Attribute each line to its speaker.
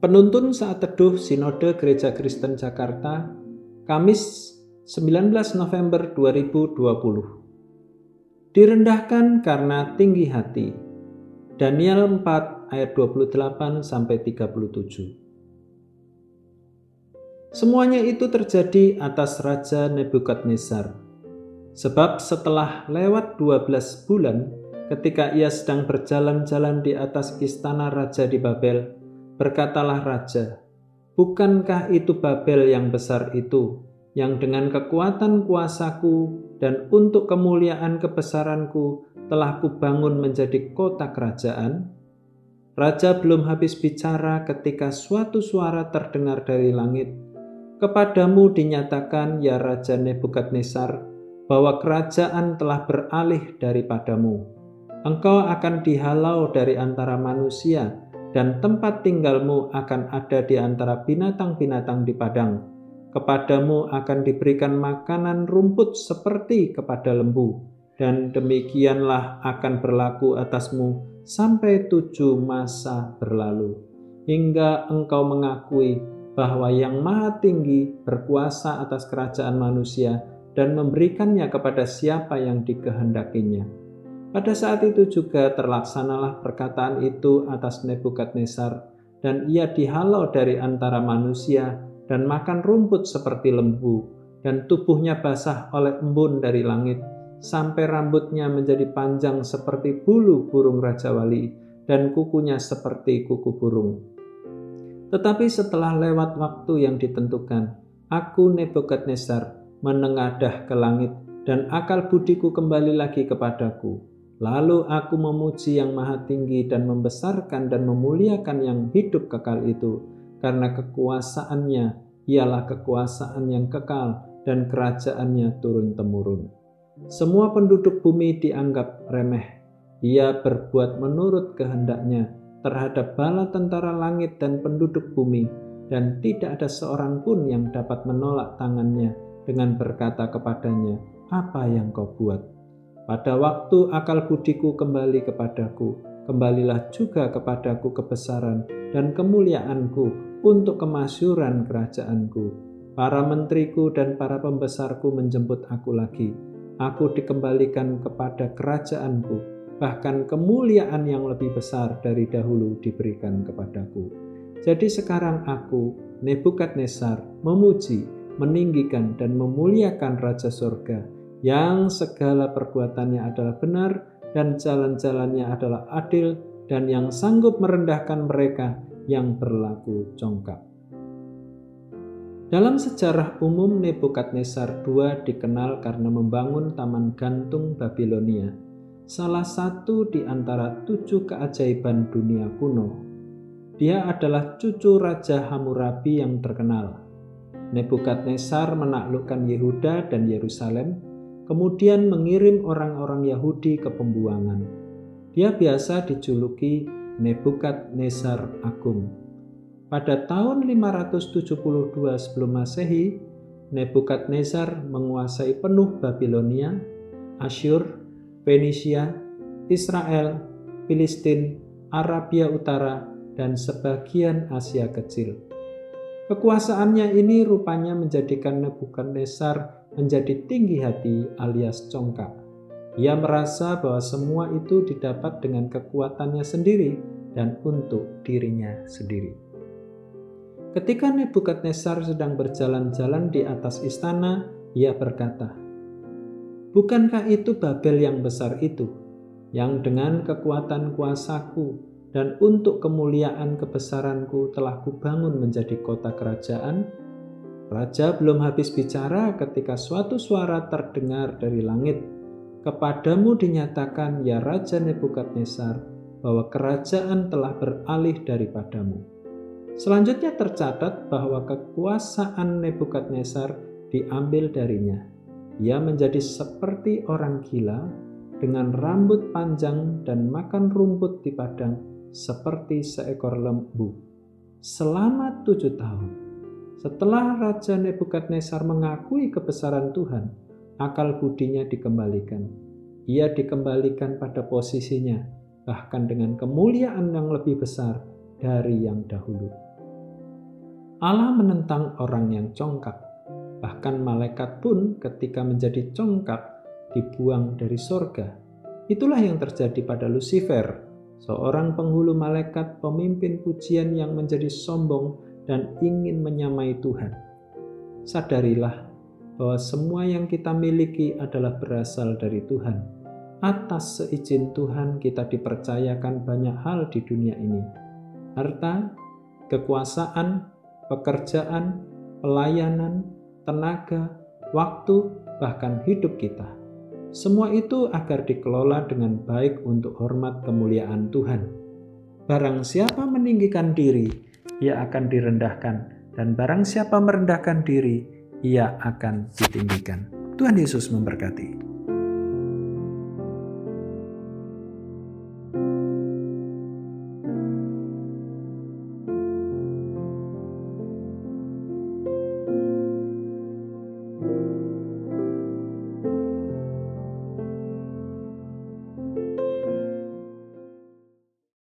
Speaker 1: Penuntun saat teduh Sinode Gereja Kristen Jakarta, Kamis 19 November 2020. Direndahkan karena tinggi hati. Daniel 4 ayat 28 sampai 37. Semuanya itu terjadi atas Raja Nebukadnezar. Sebab setelah lewat 12 bulan, ketika ia sedang berjalan-jalan di atas istana raja di Babel, berkatalah raja, "Bukankah itu Babel yang besar itu, yang dengan kekuatan kuasaku dan untuk kemuliaan kebesaranku telah kubangun menjadi kota kerajaan?" Raja belum habis bicara ketika suatu suara terdengar dari langit. Kepadamu dinyatakan, ya Raja Nebukadnezar, bahwa kerajaan telah beralih daripadamu engkau akan dihalau dari antara manusia, dan tempat tinggalmu akan ada di antara binatang-binatang di padang. Kepadamu akan diberikan makanan rumput seperti kepada lembu, dan demikianlah akan berlaku atasmu sampai tujuh masa berlalu, hingga engkau mengakui bahwa Yang Maha Tinggi berkuasa atas kerajaan manusia dan memberikannya kepada siapa yang dikehendakinya pada saat itu juga terlaksanalah perkataan itu atas Nebukadnezar, dan ia dihalau dari antara manusia dan makan rumput seperti lembu, dan tubuhnya basah oleh embun dari langit, sampai rambutnya menjadi panjang seperti bulu burung Raja Wali, dan kukunya seperti kuku burung. Tetapi setelah lewat waktu yang ditentukan, aku Nebukadnezar menengadah ke langit, dan akal budiku kembali lagi kepadaku Lalu aku memuji yang maha tinggi dan membesarkan dan memuliakan yang hidup kekal itu, karena kekuasaannya ialah kekuasaan yang kekal dan kerajaannya turun-temurun. Semua penduduk bumi dianggap remeh. Ia berbuat menurut kehendaknya terhadap bala tentara langit dan penduduk bumi, dan tidak ada seorang pun yang dapat menolak tangannya dengan berkata kepadanya, "Apa yang kau buat?" Pada waktu akal budiku kembali kepadaku, kembalilah juga kepadaku kebesaran dan kemuliaanku untuk kemasyuran kerajaanku. Para menteriku dan para pembesarku menjemput aku lagi. Aku dikembalikan kepada kerajaanku, bahkan kemuliaan yang lebih besar dari dahulu diberikan kepadaku. Jadi sekarang aku, Nebukadnezar, memuji, meninggikan, dan memuliakan Raja Surga, yang segala perbuatannya adalah benar dan jalan-jalannya adalah adil dan yang sanggup merendahkan mereka yang berlaku congkak. Dalam sejarah umum Nebukadnezar II dikenal karena membangun Taman Gantung Babilonia, salah satu di antara tujuh keajaiban dunia kuno. Dia adalah cucu Raja Hammurabi yang terkenal. Nebukadnezar menaklukkan Yehuda dan Yerusalem kemudian mengirim orang-orang Yahudi ke pembuangan. Dia biasa dijuluki Nebukadnezar Agung. Pada tahun 572 sebelum Masehi, Nebukadnezar menguasai penuh Babilonia, Asyur, Fenisia, Israel, Filistin, Arabia Utara, dan sebagian Asia Kecil. Kekuasaannya ini rupanya menjadikan Nebukadnezar menjadi tinggi hati alias congkak. Ia merasa bahwa semua itu didapat dengan kekuatannya sendiri dan untuk dirinya sendiri. Ketika Nebukadnezar sedang berjalan-jalan di atas istana, ia berkata, Bukankah itu Babel yang besar itu, yang dengan kekuatan kuasaku dan untuk kemuliaan kebesaranku telah kubangun menjadi kota kerajaan Raja belum habis bicara ketika suatu suara terdengar dari langit. Kepadamu dinyatakan, ya Raja Nebukadnezar, bahwa kerajaan telah beralih daripadamu. Selanjutnya tercatat bahwa kekuasaan Nebukadnezar diambil darinya. Ia menjadi seperti orang gila dengan rambut panjang dan makan rumput di padang seperti seekor lembu. Selama tujuh tahun, setelah Raja Nebukadnezar mengakui kebesaran Tuhan, akal budinya dikembalikan. Ia dikembalikan pada posisinya, bahkan dengan kemuliaan yang lebih besar dari yang dahulu. Allah menentang orang yang congkak. Bahkan malaikat pun ketika menjadi congkak dibuang dari sorga. Itulah yang terjadi pada Lucifer, seorang penghulu malaikat pemimpin pujian yang menjadi sombong dan ingin menyamai Tuhan. Sadarilah bahwa semua yang kita miliki adalah berasal dari Tuhan atas seizin Tuhan kita dipercayakan banyak hal di dunia ini. Harta, kekuasaan, pekerjaan, pelayanan, tenaga, waktu, bahkan hidup kita. Semua itu agar dikelola dengan baik untuk hormat kemuliaan Tuhan. Barang siapa meninggikan diri, ia akan direndahkan, dan barang siapa merendahkan diri, ia akan ditinggikan. Tuhan Yesus memberkati.